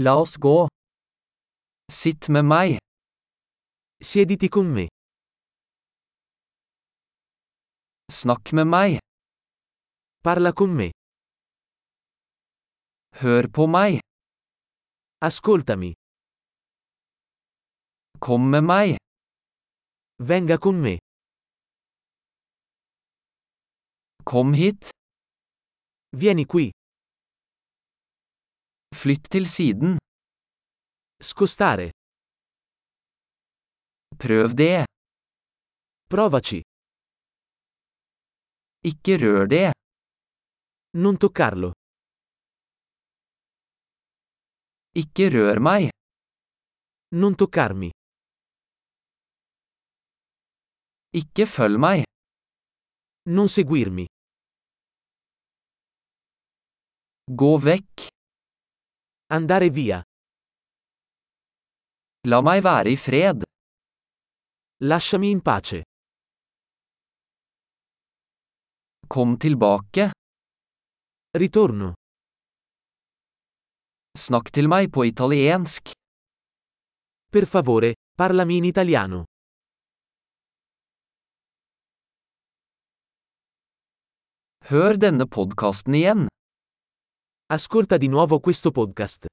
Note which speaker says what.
Speaker 1: La oss gå. Sitt med meg.
Speaker 2: Siediti con me.
Speaker 1: Snakk med meg.
Speaker 2: Parla con me.
Speaker 1: Hør på meg.
Speaker 2: Ascoltami.
Speaker 1: Kom med meg.
Speaker 2: Venga con me.
Speaker 1: Kom hit.
Speaker 2: Vieni qui.
Speaker 1: Flytt til siden.
Speaker 2: Scostare.
Speaker 1: Prøv det.
Speaker 2: Provaci.
Speaker 1: Ikke rør det.
Speaker 2: Non toccarlo.
Speaker 1: Ikke rør meg.
Speaker 2: Non toccarmi.
Speaker 1: Ikke følg meg.
Speaker 2: Non seguirmi.
Speaker 1: Gå vekk.
Speaker 2: Andare via.
Speaker 1: La meg være i fred.
Speaker 2: Lasciami in pace.
Speaker 1: Kom tilbake.
Speaker 2: Ritorno.
Speaker 1: Snakk til meg på italiensk.
Speaker 2: Per favore, parlami in italiano.
Speaker 1: Hør denne podkasten igjen.
Speaker 2: Ascolta di nuovo questo podcast.